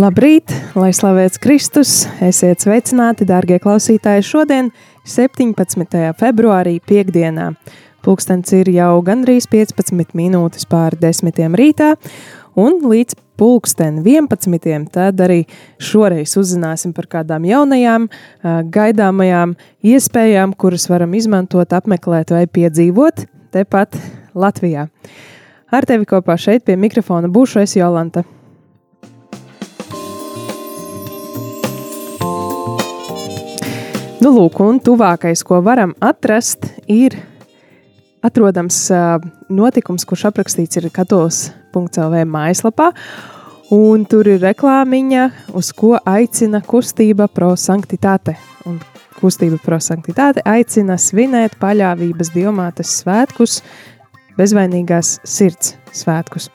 Labrīt, lai slavēts Kristus! Esiet sveicināti, darbie klausītāji! Šodien, 17. februārī, piekdienā, pulkstenis ir jau gandrīz 15 minūtes pāri desmitiem rītā, un līdz pulksten 11. tad arī šoreiz uzzināsim par kādām jaunajām, gaidāmajām iespējām, kuras varam izmantot, apmeklēt vai piedzīvot tepat Latvijā. Ar tevi kopā šeit pie mikrofona būšu es Jolanta. Nu, lūk, un tuvākais, ko varam atrast, ir atrodams notikums, kurš aprakstīts ir katols.lv mājaslapā. Un tur ir reklāmiņa, uz ko aicina kustība pro sanktitāte. Un kustība pro sanktitāte aicina svinēt paļāvības diamātes svētkus, bezvainīgās sirds svētkus.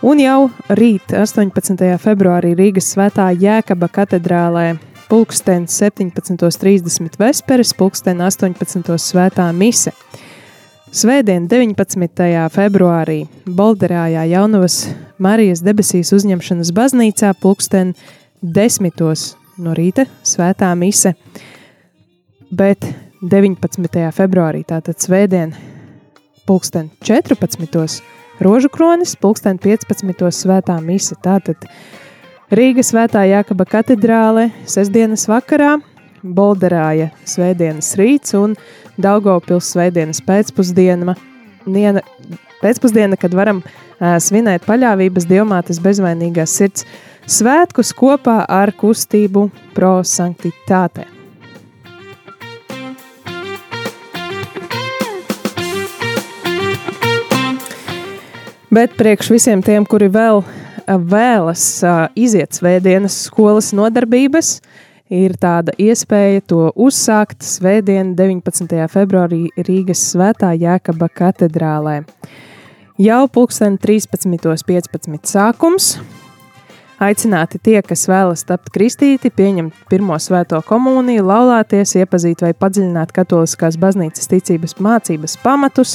Un jau rīt, 18. februārī Rīgas svētā Jēkaba katedrālē pulksten 17.30 vesperes, pulksten 18. svētā mise. Svētdien, 19. februārī, Bolderājā Jaunavas Marijas debesīs uzņemšanas baznīcā pulksten 10. no rīta svētā mise, bet 19. februārī, tātad svētdien, pulksten 14. rožu kronis, pulksten 15. svētā mise, tātad Rīgas svētā Jākaba katedrāle sestdienas vakarā, Bolderāja svētdienas rīts un Daugavpils svētdienas pēcpusdiena, niena, pēcpusdiena, kad varam uh, svinēt paļāvības diamātes bezvainīgās sirds svētkus kopā ar kustību pro sanktitāte. Bet priekš visiem tiem, kuri vēl vēlas iziet svētdienas skolas nodarbības, ir tāda iespēja to uzsākt svētdien, 19. februārī Rīgas Svētā Jēkaba katedrālē. Jau pulksten 13.15 sākums. Aicināti tie, kas vēlas tapt kristīti, pieņemt pirmo svēto komuniju, laulāties, iepazīt vai padziļināt katoliskās baznīcas ticības mācības pamatus,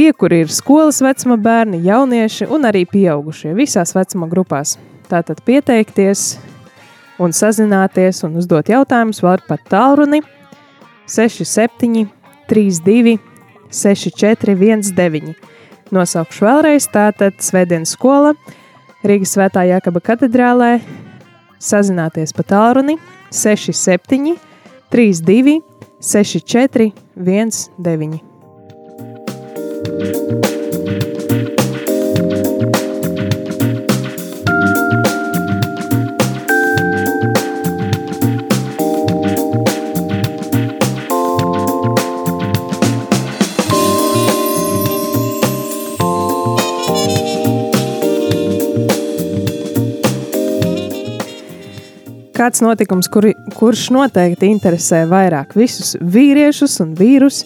Tie, kur ir skolas vecuma bērni, jaunieši un arī pieaugušie visās vecuma grupās. Tātad pieteikties un sazināties un uzdot jautājumus var pat tālruni 67 32 64 19. Nosaukšu vēlreiz, tātad Svētdienas skola Rīgas Svētā Jākaba katedrālē sazināties pa tālruni 67 32 64 19. Kāds notikums, kuri, kurš noteikti interesē vairāk visus vīriešus un vīrus,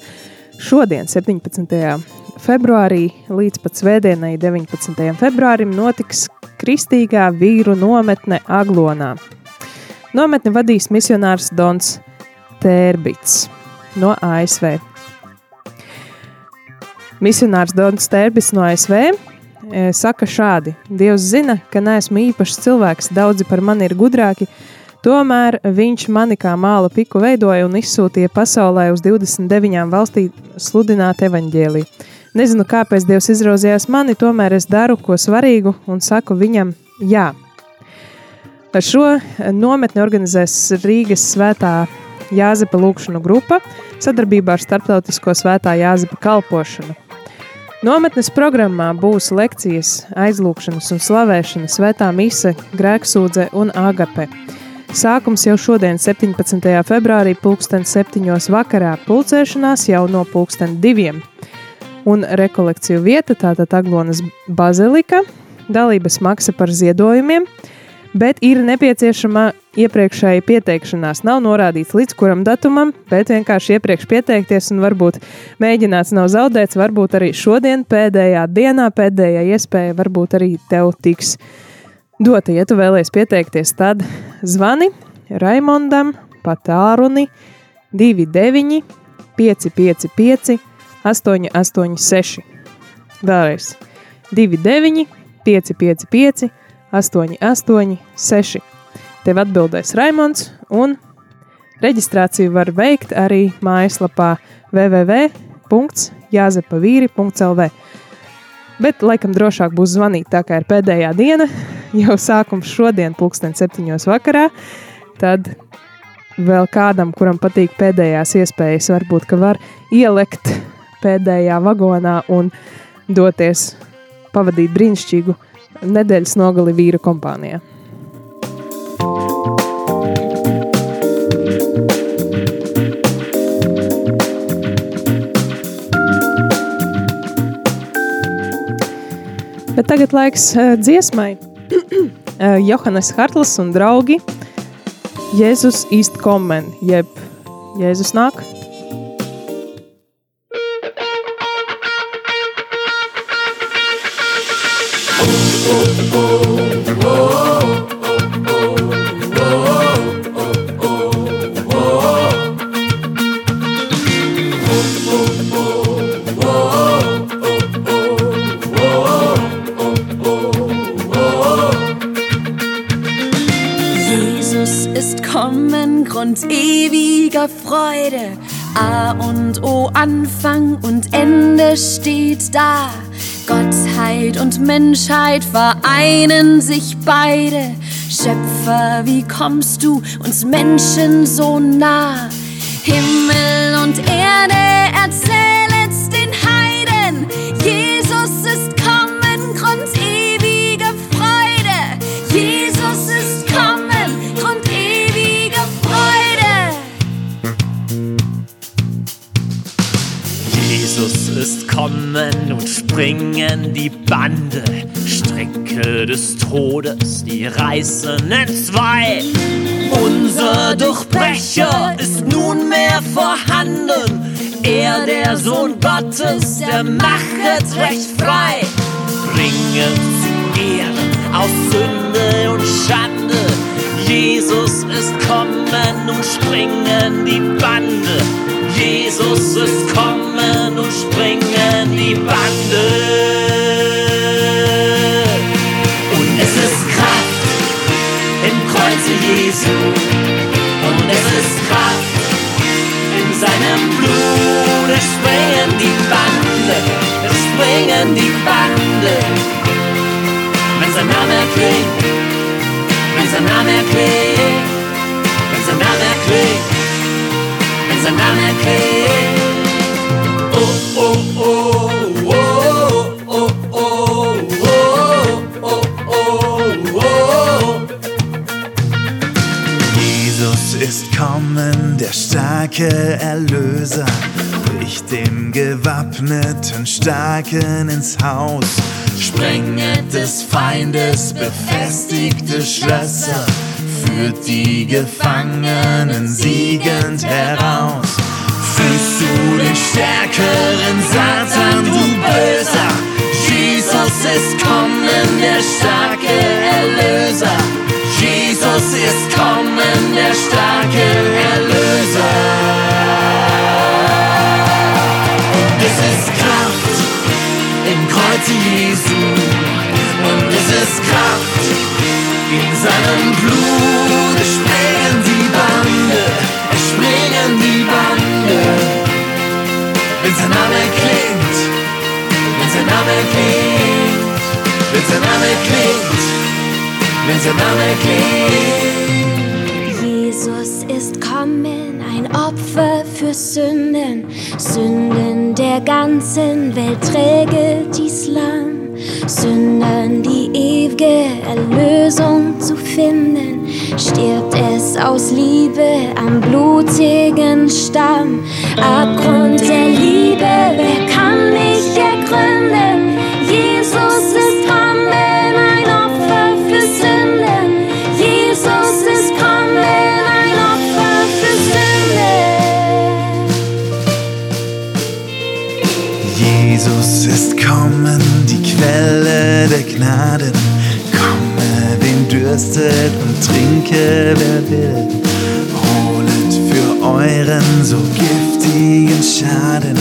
šodien, 17 februārī līdz pat svētdienai 19. februārim notiks kristīgā vīru nometne Aglonā. Nometni vadīs misionārs Dons Tērbits no ASV. Misionārs Dons Tērbits no ASV e, saka šādi: Dievs zina, ka neesmu īpašs cilvēks, daudzi par mani ir gudrāki, tomēr viņš mani kā māla piku veidoja un izsūtīja pasaulē uz 29 valstīm sludināt evaņģēliju. Nezinu, kāpēc Dievs izrauzījās mani, tomēr es daru ko svarīgu un saku viņam jā. Ar šo nometni organizēs Rīgas svētā Jāzepa lūkšanu grupa sadarbībā ar Startautisko svētā Jāzepa kalpošanu. Nometnes programmā būs lekcijas, aizlūkšanas un slavēšanas, svētā mise, grēksūdze un agape. Sākums jau šodien, 17. februārī, pulksten 7. vakarā, pulcēšanās jau no pulksten 2. Un rekolekciju vieta tātad Aglonas bazilika, dalības maksa par ziedojumiem – bet ir nepieciešama iepriekšēja pieteikšanās. Nav norādīts līdz kuram datumam, bet vienkārši iepriekš pieteikties un varbūt mēģināts nav zaudēts. Varbūt arī šodien, pēdējā dienā, pēdējā iespēja, varbūt arī tev tiks dota. Ja tu vēlēsies pieteikties, tad zvani Raimondam pa tālruni 29, 555, 886. Vēlreiz 29, 555. 886. Tev atbildēs Raimons, un reģistrāciju var veikt arī mājaslapā www.jāzepavīri.lv. Bet, laikam, drošāk būs zvanīt, tā kā ir pēdējā diena, jau sākums šodien, pulksten septiņos vakarā. Tad vēl kādam, kuram patīk pēdējās iespējas, varbūt, ka var ielekt pēdējā vagonā un doties pavadīt brīnišķīgu nedēļas nogali vīra kompānijā. Bet tagad laiks uh, dziesmai. uh, Johannes Hartlis un draugi Jēzus īst komen, jeb Jēzus nāk. Freude. A und O, Anfang und Ende steht da. Gottheit und Menschheit vereinen sich beide. Schöpfer, wie kommst du uns Menschen so nah? Himmel und Erde erzählet's den Heiden. Jesus ist kommen, Grund ewiger Freude. Jesus ist kommen, Grund ewiger Freude. Jesus ist kommen und springen die Bande, Stricke des Todes, die reißen entzwei. Unser Durchbrecher ist nunmehr vorhanden, er, der Sohn Gottes, der machet recht frei. Bringen zu Ehren aus Sünde und Schande, Jesus ist kommen und springen die Bande. Jesus ist kommen und springen die Bande. Und es ist Kraft im Kreuze Jesu. Und es ist Kraft in seinem Blut. Es springen die Bande, es springen die Bande. Wenn sein Name klingt, wenn sein Name klingt, wenn sein Name klingt, wenn sein Name klingt. Der starke Erlöser, bricht dem gewappneten Starken ins Haus, sprenget des Feindes befestigte Schlösser, führt die Gefangenen siegend heraus. Fühlst du den stärkeren Satan, du Böser? Jesus ist kommen, der starke Erlöser. Jesus ist kommen, der starke Erlöser. Es ist Kraft im Kreuze Jesu. Und es ist Kraft in seinem Blut. Es springen die Bande, es springen die Bande. Wenn sein Name klingt, wenn sein Name klingt, wenn sein Name klingt, Name klingt. Jesus ist kommen, ein Opfer für Sünden, Sünden der ganzen Welt träge dies Lamm. Sündern die ewige Erlösung zu finden, stirbt es aus Liebe am blutigen Stamm. Abgrund der Liebe, wer kann mich ergründen? Jesus Quelle der Gnaden. Komme, wen dürstet und trinke, wer will. Holet für euren so giftigen Schaden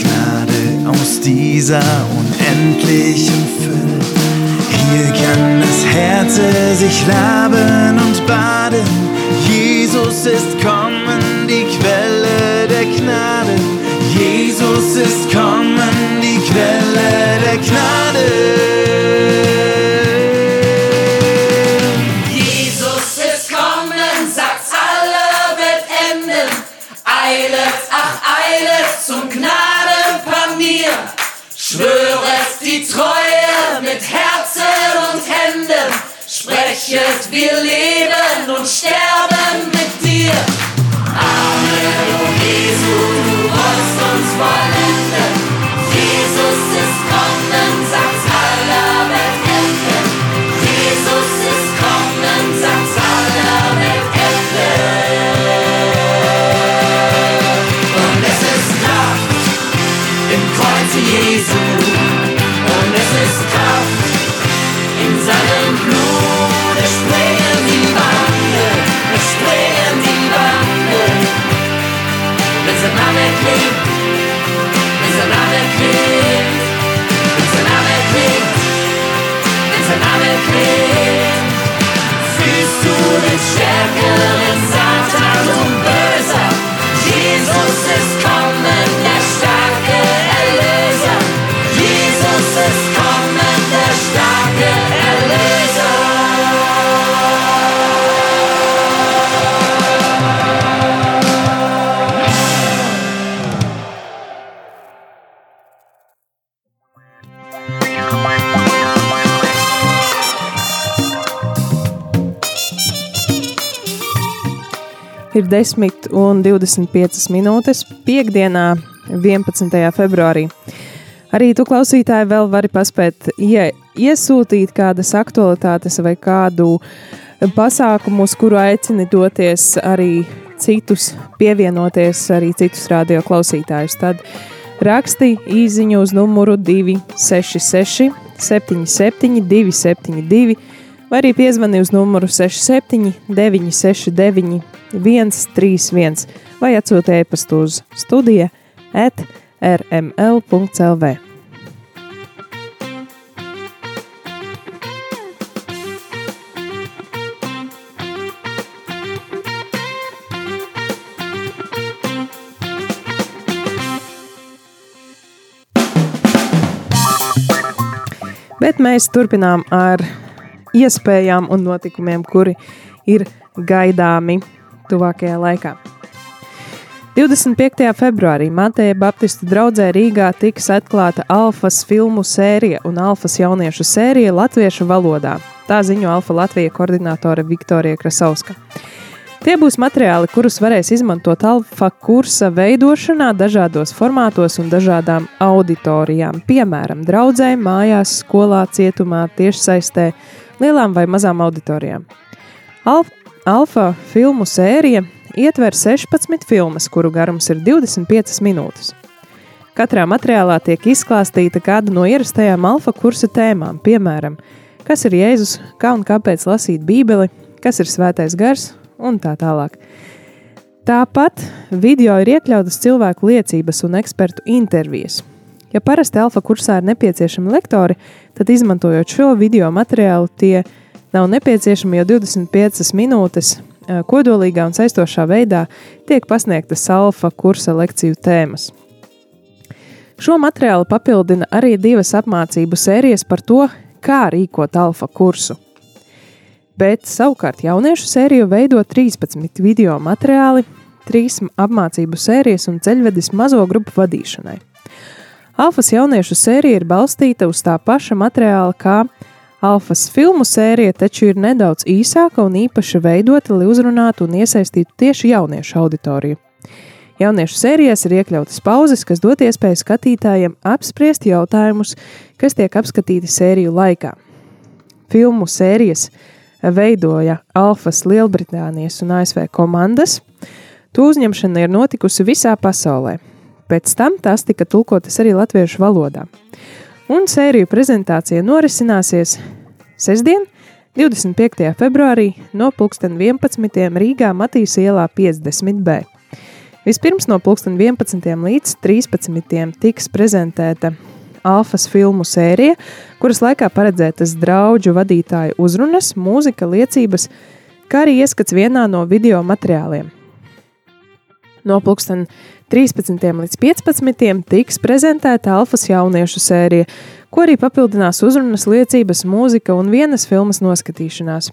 Gnade aus dieser unendlichen Fülle. Hier kann das Herz sich laben und baden. Jesus ist kommen, die Quelle der Gnade. Jesus ist kommen, die Quelle der Gnade. Ir 10 un 25 minūtes piekdienā, 11. februārī. Arī tu, klausītāji, vēl vari paspēt ie, iesūtīt kādas aktualitātes vai kādu pasākumu, uz kuru aicini doties arī citus, pievienoties arī citus radio klausītājus. Tad raksti īsiņu uz numuru 266, 77, 272, vai arī piezvani uz numuru 67, 969, 131, vai atsūti e-pastu uz studija at rml.clv. Bet mēs turpinām ar iespējām un notikumiem, kuri ir gaidāmi tuvākajā laikā. 25. februārī Mateja Baptistu draugzē Rīgā tiks atklāta Alfas filmu sērija un Alfas jauniešu sērija latviešu valodā. Tā ziņo Alfa Latvijas koordinātore Viktorija Krasauska. Tie būs materiāli, kurus varēs izmantot alfa kursa veidošanā, dažādos formātos un dažādām auditorijām, piemēram, draudzē, mājās, skolā, cietumā, tiešsaistē, lielām vai mazām auditorijām. Al alfa filmu sērija ietver 16 filmas, kuru garums ir 25 minūtes. Katrā materiālā tiek izklāstīta kāda no ierastajām alfa kursa tēmām, piemēram, kas ir Jēzus, kā un kāpēc lasīt Bībeli, kas ir svētais gars un tā tālāk. Tāpat video ir iekļautas cilvēku liecības un ekspertu intervijas. Ja parasti alfa kursā ir nepieciešami lektori, tad izmantojot šo video materiālu, tie nav nepieciešami, jo 25 minūtes eh, kodolīgā un saistošā veidā tiek pasniegtas alfa kursa lekciju tēmas. Šo materiālu papildina arī divas apmācību sērijas par to, kā rīkot alfa kursu bet savukārt jauniešu sēriju veido 13 video materiāli. trīs apmācību sērijas un ceļvedis mazo grupu vadīšanai. Alfas jauniešu sērija ir balstīta uz tā paša materiāla kā Alfas filmu sērija, taču ir nedaudz īsāka un īpaši veidota, lai uzrunātu un iesaistītu tieši jauniešu auditoriju. Jauniešu sērijās ir iekļautas pauzes, kas dod iespēju skatītājiem apspriest jautājumus, kas tiek apskatīti sēriju laikā. Filmu sērijas veidoja Alfas Lielbritānijas un ASV komandas. To uzņemšana ir notikusi visā pasaulē. Pēc tam tās tika tulkotas arī latviešu valodā. Un sēriju prezentācija norisināsies sestdien, 25. februārī no 11. Rīgā Matīs ielā 50B. Vispirms no 11. līdz 13. tiks prezentēta Alfas filmu sērija, kuras laikā paredzētas draugu vadītāju uzrunas, mūzika, liecības, kā arī ieskats vienā no video materiāliem. No 13. līdz 15. tiks prezentēta Alfas jauniešu sērija, ko arī papildinās uzrunas, liecības, mūzika un vienas filmas noskatīšanās.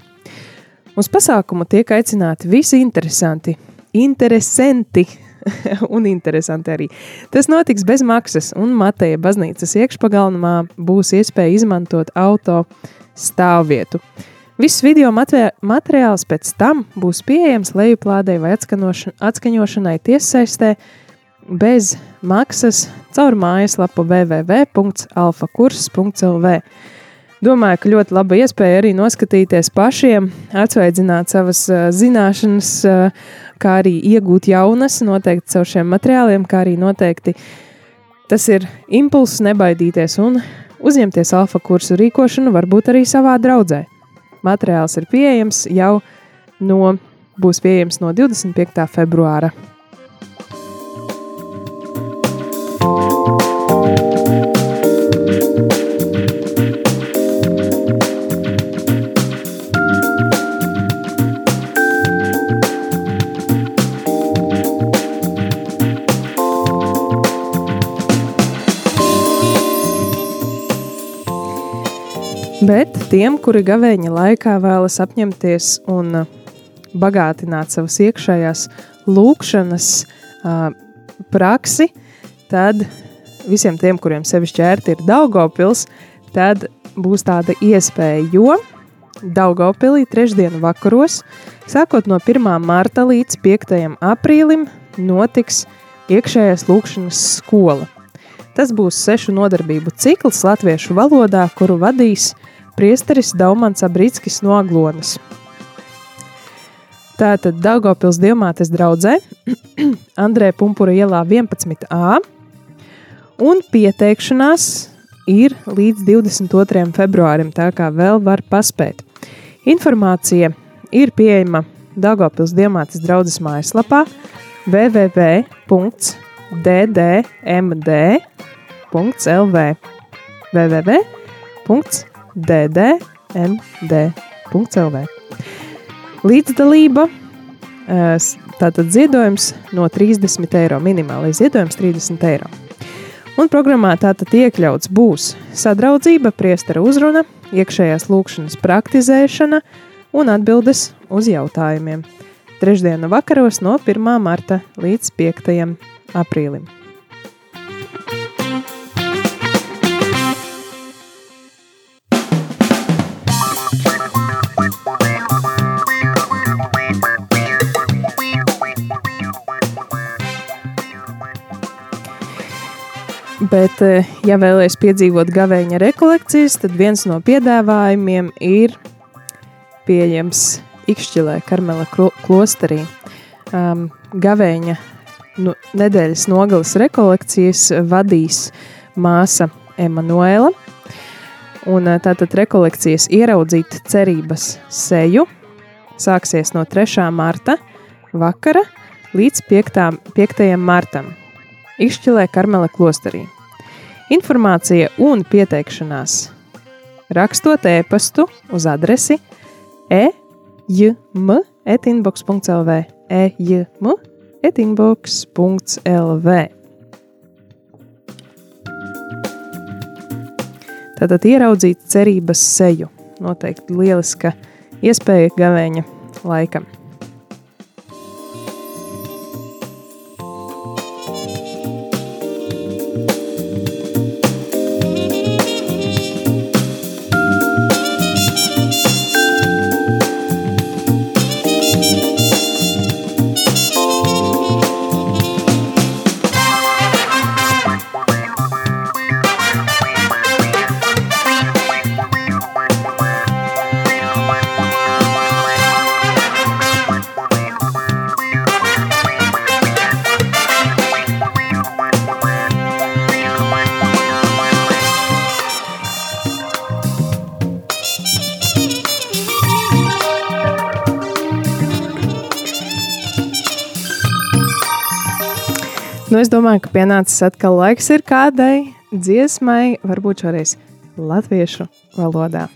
Uz pasākumu tiek aicināti visi interesanti, interesanti un interesanti arī. Tas notiks bez maksas, un Mateja baznīcas iekšpagalmā būs iespēja izmantot auto stāvvietu. Viss video materiāls pēc tam būs pieejams lejuplādē vai atskaņošanai tiessaistē bez maksas caur mājaslapu www.alfakurs.lv. Domāju, ka ļoti laba iespēja arī noskatīties pašiem, atsveidzināt savas uh, zināšanas, uh, kā arī iegūt jaunas noteikti caur šiem materiāliem, kā arī noteikti tas ir impulss nebaidīties un uzņemties alfa kursu rīkošanu varbūt arī savā draudzē. Materiāls ir pieejams jau no, būs pieejams no 25. februāra. Bet tiem, kuri gavēņa laikā vēlas apņemties un uh, bagātināt savas iekšējās lūkšanas uh, praksi, tad visiem tiem, kuriem sevišķi ērti ir Daugopils, tad būs tāda iespēja, jo Daugopilī trešdienu vakaros, sākot no 1. marta līdz 5. aprīlim, notiks iekšējās lūkšanas skola. Tas būs sešu nodarbību cikls latviešu valodā, kuru vadīs priesteris Daumans Abrītskis no Aglonas. Tātad Daugopils Dievmātes draudzē Andrē Pumpura ielā 11a un pieteikšanās ir līdz 22. februārim, tā kā vēl var paspēt. Informācija ir pieejama Daugopils Dievmātes draudzes mājaslapā www.ddmd.lv www.ddmd.lv ddmd.lv. Līdzdalība, tātad ziedojums no 30 eiro, minimālais ziedojums 30 eiro. Un programmā tātad iekļauts būs sadraudzība, priestera uzruna, iekšējās lūkšanas praktizēšana un atbildes uz jautājumiem. Trešdienu vakaros no 1. marta līdz 5. aprīlim. Bet, eh, ja vēlaties piedzīvot gavēņa rekolekcijas, tad viens no piedāvājumiem ir pieejams Ikšķilē, Karmela klosterī. Um, gavēņa nu, nedēļas nogalas rekolekcijas vadīs māsa Emanuela. Un eh, tātad rekolekcijas ieraudzīt cerības seju sāksies no 3. marta vakara līdz 5. 5. martam. Išķilē Karmela klosterī. Informācija un pieteikšanās rakstot e-pastu uz adresi ejm.etinbox.lv ejm.etinbox.lv Tātad ieraudzīt cerības seju. Noteikti lieliska iespēja gavēņa laikam. Nu es domāju, ka pienācis atkal laiks ir kādai dziesmai, varbūt šoreiz latviešu valodā.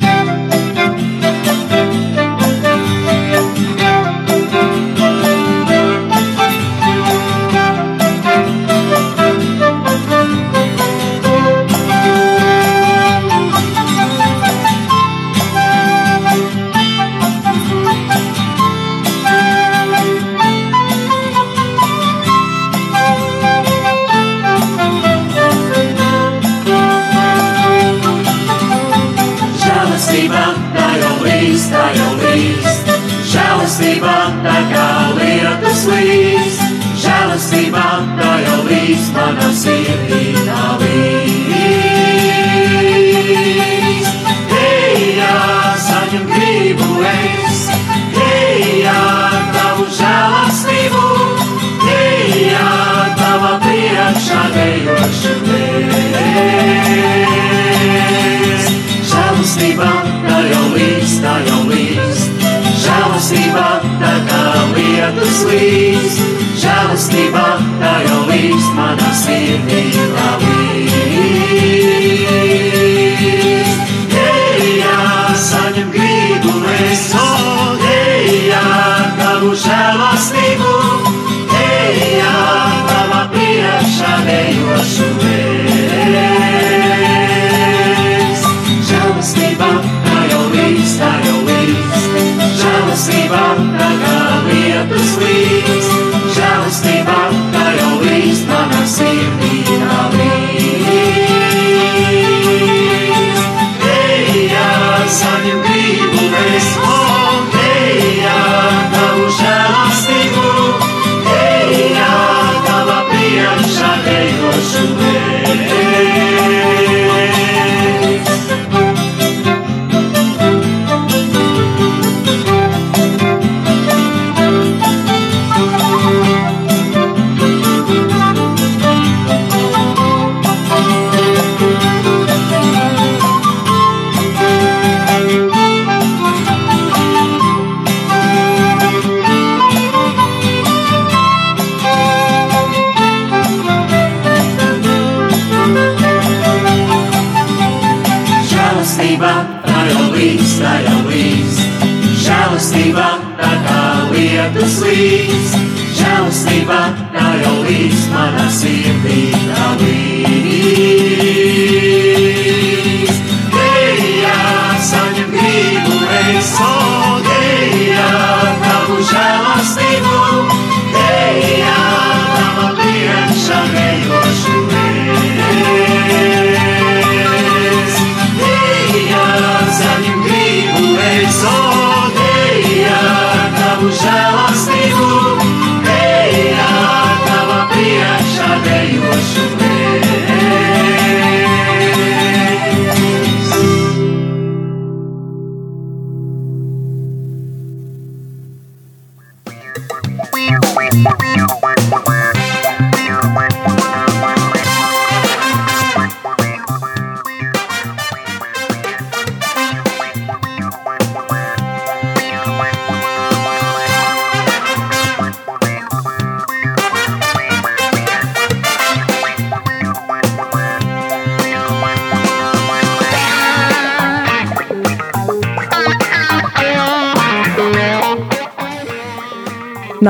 Žēlastībā mēs. Žēlastībā tā jau līst, tā jau līst. Žēlastībā tā kā lietus līst. Žēlastībā tā jau līst, manā sirdī tā līst.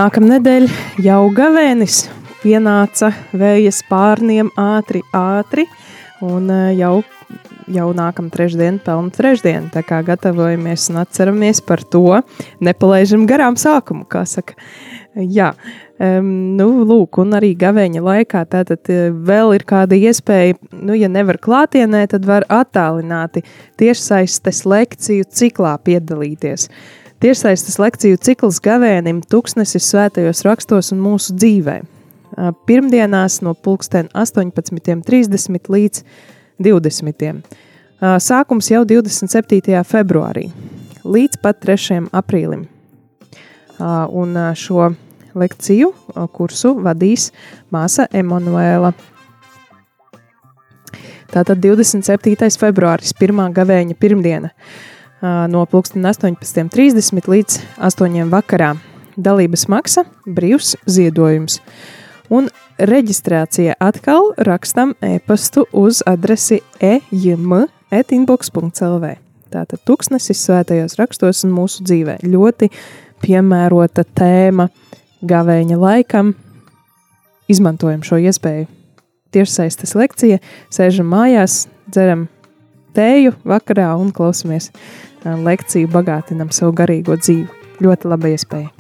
Nākamnedēļ jau gavēnis pienāca vējas pārniem ātri, ātri, un eh, jau, jau nākamā trešdiena pelna trešdiena. Tā kā gatavojamies un atceramies par to, nepalaižam garām sākumu, kā saka. Jā, um, nu, lūk, un arī gavēņa laikā tātad eh, vēl ir kāda iespēja, nu, ja nevar klātienē, tad var attālināti tiešsaistes lekciju ciklā piedalīties. Tiešsaistes lekciju cikls gavēnim Tuksnesis svētajos rakstos un mūsu dzīvē. Pirmdienās no pulksten 18.30 līdz 20. Ā, Sākums jau 27. februārī līdz pat 3. aprīlim. Un šo lekciju kursu vadīs māsa Emanuēla. Tātad 27. februāris, pirmā gavēņa pirmdiena ā, no pulksten 18.30 līdz 8. vakarā. dalības maksa, brīvs ziedojums. Un reģistrācija atkal rakstam e-pastu uz adresi ejm.inbox.lv. Tātad tūkstnesis svētajos rakstos un mūsu dzīvē ļoti piemērota tēma gavēņa laikam. Izmantojam šo iespēju. Tiešsaistes lekcija, sēžam mājās, dzeram tēju vakarā un klausamies lekciju, bagātinam savu garīgo dzīvi. Ļoti laba iespēja.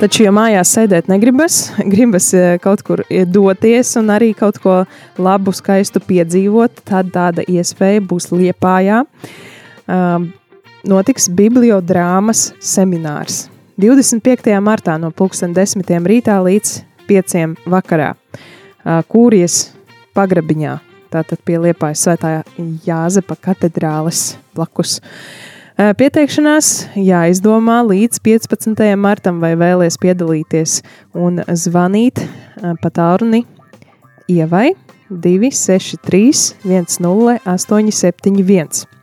Taču, ja mājās sēdēt negribas, gribas kaut kur doties un arī kaut ko labu, skaistu piedzīvot, tad tāda iespēja būs Liepājā. Notiks bibliodrāmas seminārs 25. martā no 10. rītā līdz 5. vakarā. Kūrijas pagrabiņā, tātad pie Liepājas svētā Jāzepa katedrāles blakus. Pieteikšanās jāizdomā līdz 15. martam, vai vēlaties piedalīties un zvanīt pa tālruni ievai 263 10871.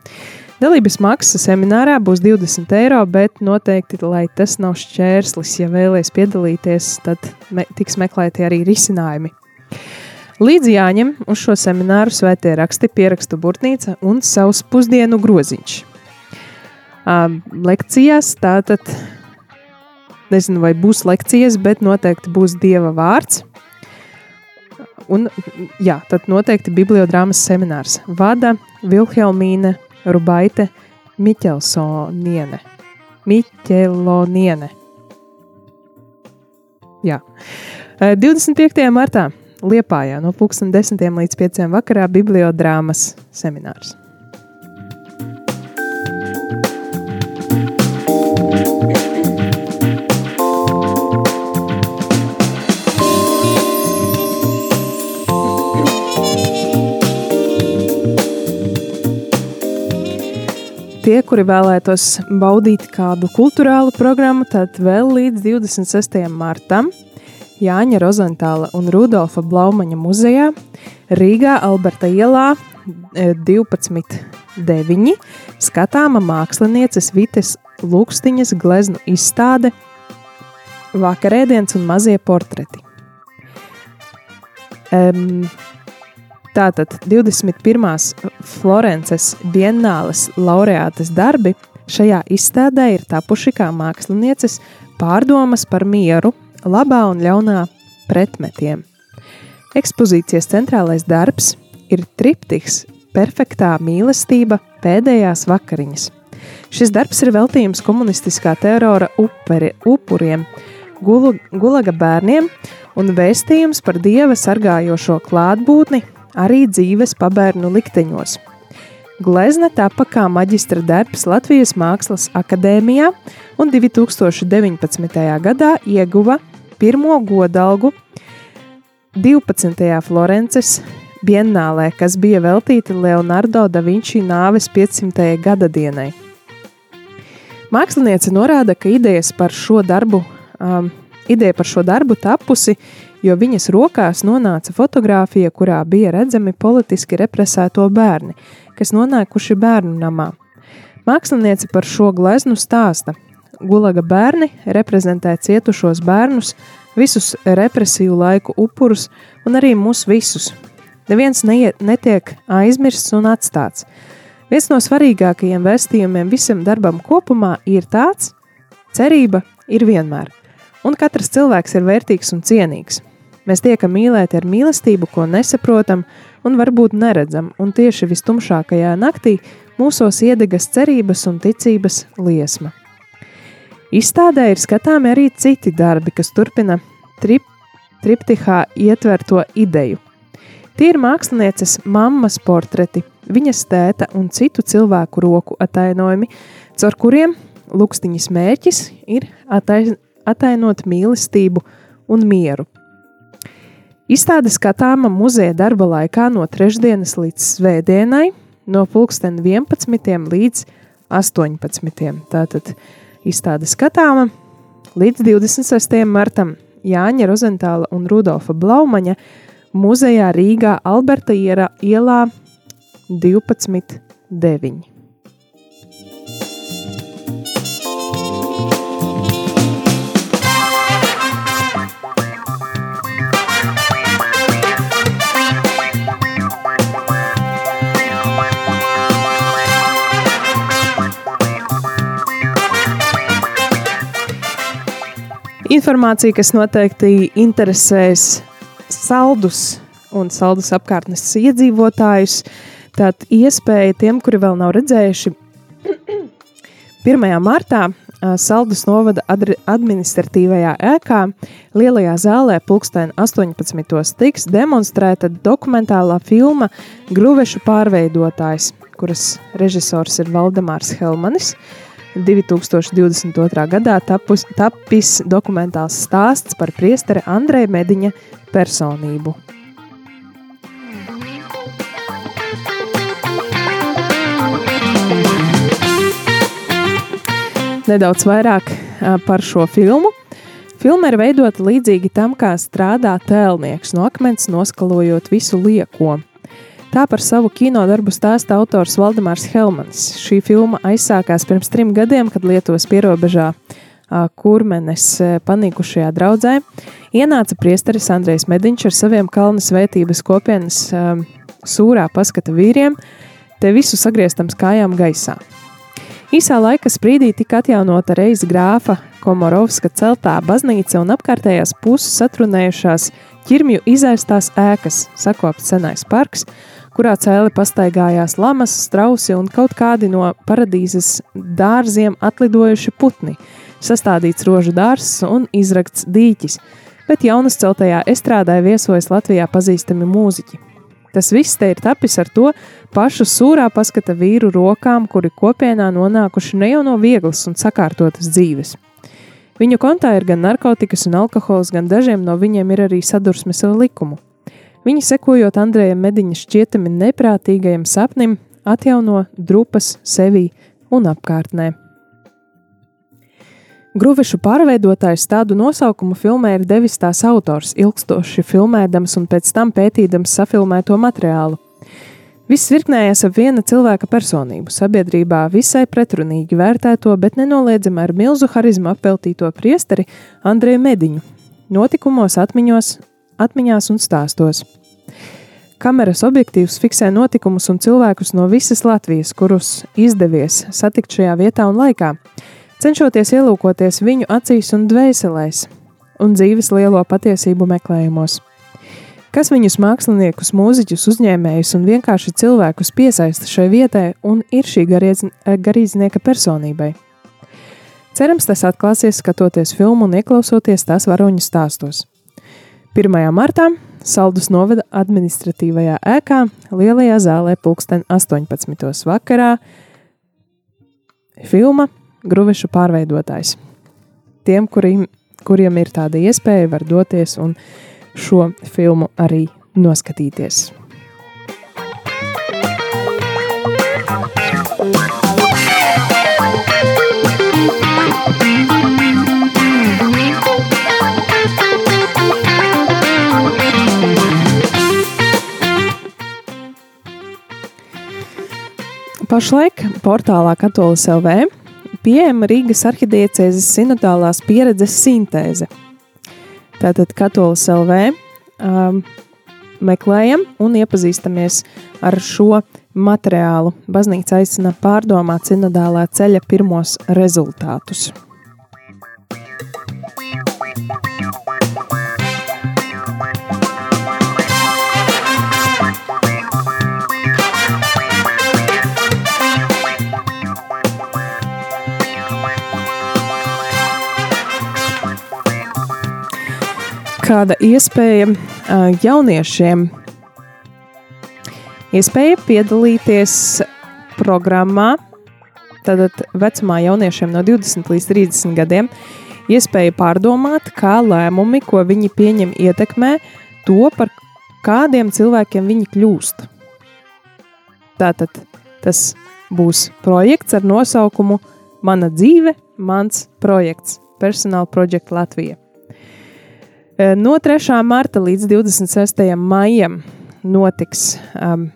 Dalības maksa seminārā būs 20 eiro, bet noteikti, lai tas nav šķērslis, ja vēlaties piedalīties, tad me, tiks meklēti arī risinājumi. Līdz jāņem uz šo semināru svētie raksti, pierakstu burtnīca un savs pusdienu groziņš lekcijās. Tātad nezinu, vai būs lekcijas, bet noteikti būs dieva vārds. Un, jā, tad noteikti bibliodrāmas seminārs vada Vilhelmīne Rubaite Miķelsoniene. Miķeloniene. Jā. 25. martā Liepājā no 10. līdz 5. vakarā bibliodrāmas seminārs. Tie, kuri vēlētos baudīt kādu kultūrālu programmu, tad vēl līdz 26. martam Jāņa Rozentāla un Rudolfa Blaumaņa muzejā Rīgā Alberta ielā 12.9. skatāma mākslinieces Vites Lūkstiņas gleznu izstāde Vakarēdiens un mazie portreti. Um, Tātad 21. Florences Biennāles laureātes darbi šajā izstādē ir tapuši kā mākslinieces pārdomas par mieru, labā un ļaunā pretmetiem. Ekspozīcijas centrālais darbs ir triptiks Perfektā mīlestība pēdējās vakariņas. Šis darbs ir veltījums komunistiskā terora uperi, upuriem, gulaga bērniem un vēstījums par dieva sargājošo klātbūtni arī dzīves pabērnu likteņos. Glezna tapa kā maģistra darbs Latvijas Mākslas akadēmijā un 2019. gadā ieguva pirmo godalgu 12. Florences Biennālē, kas bija veltīta Leonardo da Vinci nāves 500. gada dienai. Māksliniece norāda, ka idejas par šo darbu, um, ideja par šo darbu tapusi jo viņas rokās nonāca fotografija, kurā bija redzami politiski represēto bērni, kas nonākuši bērnu namā. Māksliniece par šo gleznu stāsta. Gulaga bērni reprezentē cietušos bērnus, visus represīvu laiku upurus un arī mūs visus. Neviens neie, netiek aizmirsts un atstāts. Viens no svarīgākajiem vēstījumiem visam darbam kopumā ir tāds: cerība ir vienmēr, un katrs cilvēks ir vērtīgs un cienīgs. Mēs tiekam mīlēti ar mīlestību, ko nesaprotam un varbūt neredzam, un tieši vistumšākajā naktī mūsos iedegas cerības un ticības liesma. Izstādē ir skatāmi arī citi darbi, kas turpina trip, triptihā ietverto ideju. Tie ir mākslinieces mammas portreti, viņas tēta un citu cilvēku roku atainojumi, caur kuriem lukstiņas mērķis ir atainot mīlestību un mieru. Izstāde skatāma muzeja darba laikā no trešdienas līdz svētdienai, no pulksten 11. līdz 18. Tātad izstāde skatāma līdz 26. martam Jāņa Rozentāla un Rudolfa Blaumaņa muzejā Rīgā Alberta ielā 12, Informācija, kas noteikti interesēs saldus un saldus apkārtnes iedzīvotājus, tad iespēja tiem, kuri vēl nav redzējuši, 1. martā Saldus novada administratīvajā ēkā Lielajā zālē pulksten 18. tiks demonstrēta dokumentālā filma Gruvešu pārveidotājs, kuras režisors ir Valdemārs Helmanis. 2022. gadā tapus, tapis dokumentāls stāsts par priesteri Andreja Mediņa personību. Nedaudz vairāk par šo filmu. Filma ir veidota līdzīgi tam, kā strādā tēlnieks no akmens, noskalojot visu lieko. Tā par savu kino darbu stāsta autors Valdemārs Helmans. Šī filma aizsākās pirms trim gadiem, kad Lietuvas pierobežā kurmenes panīkušajā draudzē ienāca priesteris Andrejs Mediņš ar saviem kalnu svētības kopienas sūrā paskata vīriem, te visu sagrieztams kājām gaisā. Īsā laika sprīdī tika atjaunota reiz grāfa Komorovska celtā baznīca un apkārtējās puses satrunējušās ķirmju izaistās ēkas, sakopts senais parks, kurā cēli pastaigājās lamas, strausi un kaut kādi no paradīzes dārziem atlidojuši putni, sastādīts rožu dārzs un izrakts dīķis, bet jaunas celtajā estrādē viesojas Latvijā pazīstami mūziķi. Tas viss te ir tapis ar to pašu sūrā paskata vīru rokām, kuri kopienā nonākuši ne jau no vieglas un sakārtotas dzīves. Viņu kontā ir gan narkotikas un alkohols, gan dažiem no viņiem ir arī sadursmes ar likumu. Viņi sekojot Andrejam Mediņa šķietami neprātīgajam sapnim, atjauno drupas sevī un apkārtnē. Gruvešu pārveidotājs tādu nosaukumu filmē ir devis tās autors, ilgstoši filmēdams un pēc tam pētīdams safilmēto materiālu. Viss virknējas ap viena cilvēka personību, sabiedrībā visai pretrunīgi vērtēto, bet nenoliedzami ar milzu harizmu apveltīto priesteri Andreju Mediņu, notikumos, atmiņos, atmiņās un stāstos. Kameras objektīvs fiksē notikumus un cilvēkus no visas Latvijas, kurus izdevies satikt šajā vietā un laikā, cenšoties ielūkoties viņu acīs un dvēselēs un dzīves lielo patiesību meklējumos. Kas viņus māksliniekus, mūziķus, uzņēmējus un vienkārši cilvēkus piesaista šai vietai un ir šī garīdznieka personībai? Cerams, tas atklāsies skatoties filmu un ieklausoties tās varoņu stāstos. 1. martā Saldus novada administratīvajā ēkā Lielajā zālē pulksten 18. vakarā filma Gruvešu pārveidotājs. Tiem, kuriem, kuriem ir tāda iespēja, var doties un šo filmu arī noskatīties. Pašlaik portālā Katolis LV pieejama Rīgas arhidiecēzes sinodālās pieredzes sintēze. Tātad Katolis LV um, meklējam un iepazīstamies ar šo materiālu. Baznīca aicina pārdomāt sinodālā ceļa pirmos rezultātus. Kāda iespēja jauniešiem iespēja piedalīties programmā, tātad vecumā jauniešiem no 20 līdz 30 gadiem, iespēja pārdomāt, kā lēmumi, ko viņi pieņem, ietekmē to, par kādiem cilvēkiem viņi kļūst. Tātad tas būs projekts ar nosaukumu Mana dzīve, mans projekts, Personal Project Latvija. No 3. marta līdz 26. maijam notiks um,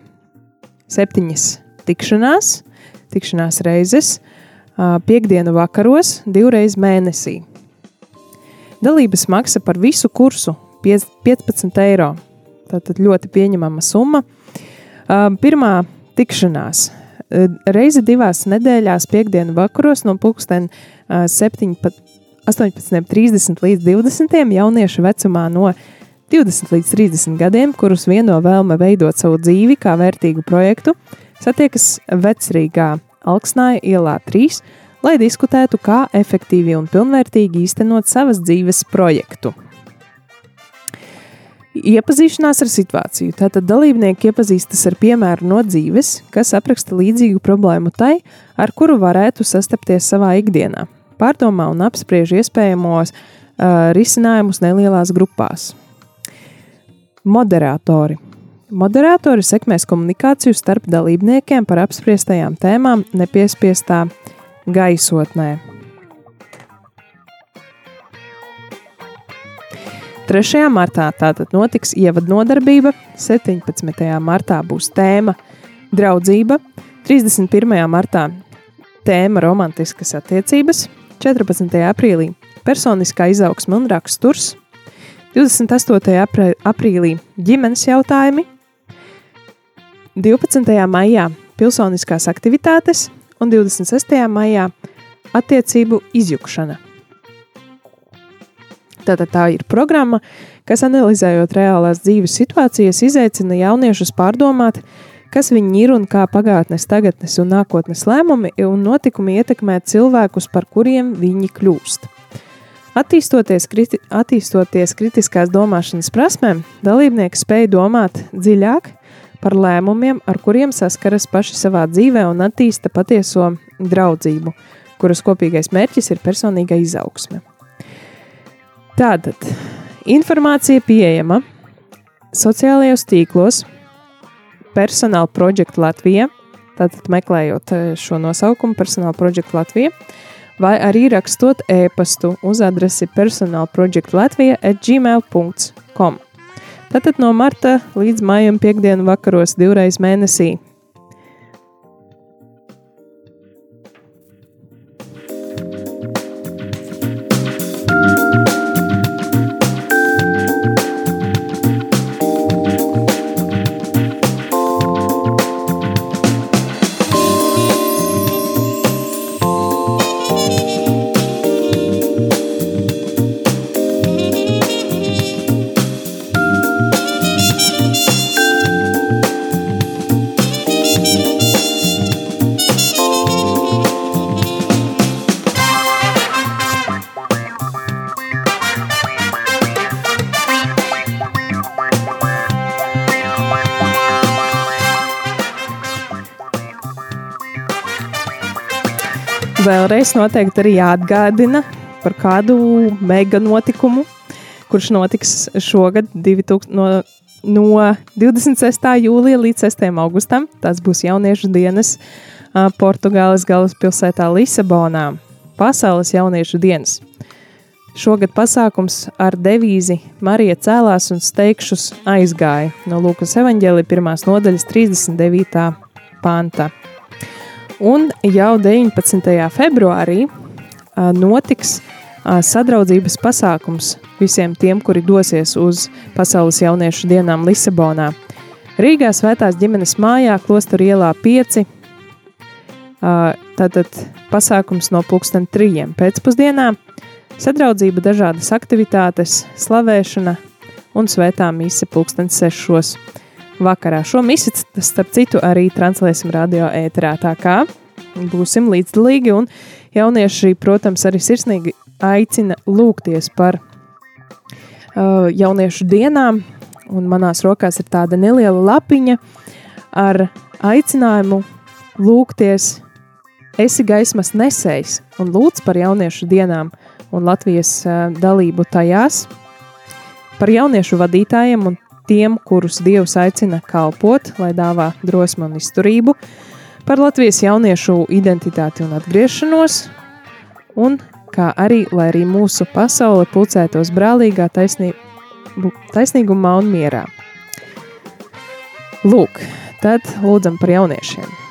septiņas tikšanās, tikšanās reizes, piekdienu vakaros, divreiz mēnesī. Dalības maksa par visu kursu 15 eiro. Tātad ļoti pieņemama summa. Pirmā tikšanās reizi divās nedēļās, piekdienu vakaros no pulksten 18.30 līdz 20. jauniešu vecumā no 20 līdz 30 gadiem, kurus vieno vēlme veidot savu dzīvi kā vērtīgu projektu, satiekas vecrīgā Alksnāja ielā 3, lai diskutētu, kā efektīvi un pilnvērtīgi īstenot savas dzīves projektu. Iepazīšanās ar situāciju. Tātad dalībnieki iepazīstas ar piemēru no dzīves, kas apraksta līdzīgu problēmu tai, ar kuru varētu sastapties savā ikdienā. Pārdomā un apspriež iespējamos uh, risinājumus nelielās grupās. Moderatori. Moderatori sekmēs komunikāciju starp dalībniekiem par apspriestajām tēmām nepiespiestā gaisotnē. 3. martā tātad notiks ievadnodarbība, 17. martā būs tēma draudzība, 31. martā tēma romantiskas attiecības, 14. aprīlī personiskā izaugsme un raksturs, 28. aprīlī ģimenes jautājumi, 12. maijā pilsoniskās aktivitātes un 26. maijā attiecību izjukšana. Tātad tā ir programma, kas analizējot reālās dzīves situācijas, izaicina jauniešus pārdomāt, kas viņi ir un kā pagātnes, tagadnes un nākotnes lēmumi un notikumi ietekmē cilvēkus, par kuriem viņi kļūst. Attīstoties, kriti, attīstoties kritiskās domāšanas prasmēm, dalībnieki spēj domāt dziļāk par lēmumiem, ar kuriem saskaras paši savā dzīvē un attīsta patieso draudzību, kuras kopīgais mērķis ir personīga izaugsme. Tātad informācija pieejama sociālajos tīklos, personāla projekta Latvija, tātad meklējot eh, šo nosaukumu, personāla projekta Latvija, vai arī rakstot e-pastu uz adresi personālprojektlatvija at gmail.com. Tātad no marta līdz maijam piekdienu vakaros divreiz mēnesī Vēlreiz noteikti arī jāatgādina par kādu mega notikumu, kurš notiks šogad 2000, no, no 26. jūlija līdz 6. augustam. Tas būs jauniešu dienas Portugāles galvaspilsētā Lisabonā. Pasaules jauniešu dienas. Šogad pasākums ar devīzi Marija cēlās un steigšus aizgāja no Lūkas evaņģēlī pirmās nodaļas 39. panta. Un jau 19. februārī notiks sadraudzības pasākums visiem tiem, kuri dosies uz Pasaules jauniešu dienām Lisabonā. Rīgā Svētās ģimenes mājā, Klosteru ielā 5. Tātad pasākums no pulksten trījiem pēcpusdienā, sadraudzība, dažādas aktivitātes, slavēšana un svētā mise pulksten sešos vakarā. Šo misi, starp citu, arī translēsim radio ēterā. Tā kā būsim līdzdalīgi, un jaunieši, protams, arī sirsnīgi aicina lūgties par uh, jauniešu dienām. Un manās rokās ir tāda neliela lapiņa ar aicinājumu lūgties, esi gaismas nesējs un lūdz par jauniešu dienām un Latvijas uh, dalību tajās, par jauniešu vadītājiem un tiem, kurus Dievs aicina kalpot, lai dāvā drosmu un izturību, par Latvijas jauniešu identitāti un atgriešanos, un kā arī, lai arī mūsu pasaule pulcētos brālīgā taisnī, taisnīgumā un mierā. Lūk, tad lūdzam par jauniešiem.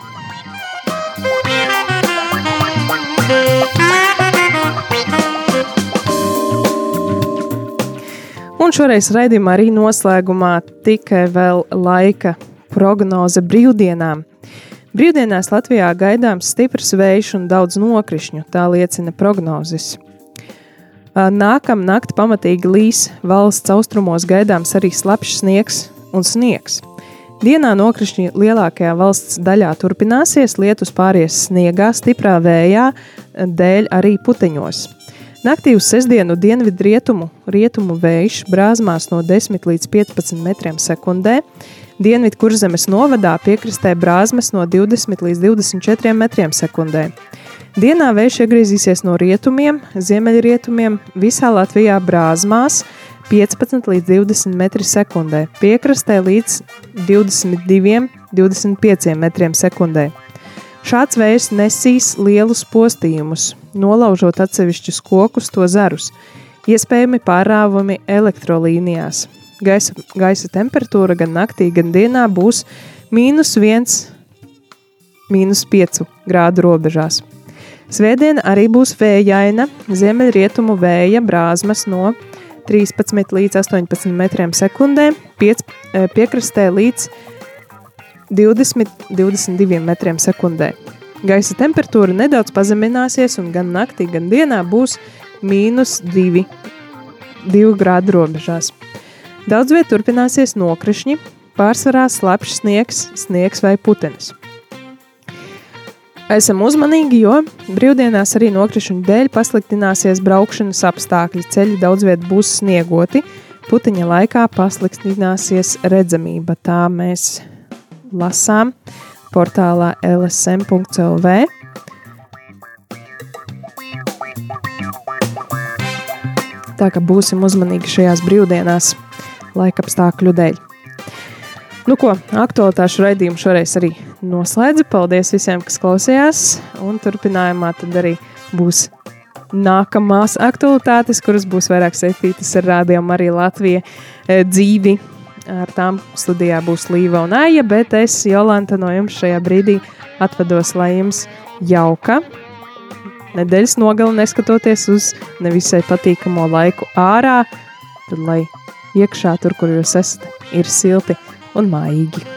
Un šoreiz raidījumā arī noslēgumā tikai vēl laika prognoze brīvdienām. Brīvdienās Latvijā gaidāms stiprs vējš un daudz nokrišņu, tā liecina prognozes. Nākamā naktī pamatīgi līs valsts austrumos gaidāms arī slapjš sniegs un sniegs. Dienā nokrišņi lielākajā valsts daļā turpināsies, lietus pāries sniegā, stiprā vējā, dēļ arī puteņos. Naktī uz sestdienu dienvidu rietumu, rietumu vējš brāzmās no 10 līdz 15 metriem sekundē, dienvidu kurzemes novadā piekrastē brāzmas no 20 līdz 24 metriem sekundē. Dienā vējš iegriezīsies no rietumiem, ziemeļrietumiem, visā Latvijā brāzmās 15 līdz 20 metri sekundē, piekrastē līdz 22, 25 metriem sekundē. Šāds vējs nesīs lielus postījumus, nolaužot atsevišķus kokus, to zarus, iespējami pārāvumi elektrolīnijās. Gaisa, gaisa temperatūra gan naktī, gan dienā būs mīnus 1, mīnus 5 grādu robežās. Svētdiena arī būs vējaina, ziemeļrietumu vēja brāzmas no 13 līdz 18 metriem sekundē, piec, piekrastē līdz 20-22 metriem sekundē. Gaisa temperatūra nedaudz pazemināsies, un gan naktī, gan dienā būs mīnus 2, 2 grādu robežās. Daudz vietā turpināsies nokrišņi, pārsvarā slapjš sniegs, sniegs vai putenis. Esam uzmanīgi, jo brīvdienās arī nokrišņu dēļ pasliktināsies braukšanas apstākļi. Ceļi daudz vietā būs sniegoti, puteņa laikā pasliktināsies redzamība. Tā mēs lasām portālā lsm.lv. Tā kā būsim uzmanīgi šajās brīvdienās, laika apstākļu dēļ. Nu, ko aktuālitāšu raidījumu šoreiz arī noslēdzu. Paldies visiem, kas klausījās. Un turpinājumā tad arī būs nākamās aktualitātes, kuras būs vairāk saistītas ar rādījumu arī Latviju dzīvi Ar tām studijā būs Līva un Aija, bet es, Jolanta, no jums šajā brīdī atvados, lai jums jauka nedēļas nogali, neskatoties uz nevisai patīkamo laiku ārā, tad lai iekšā tur, kur jūs esat, ir silti un mājīgi.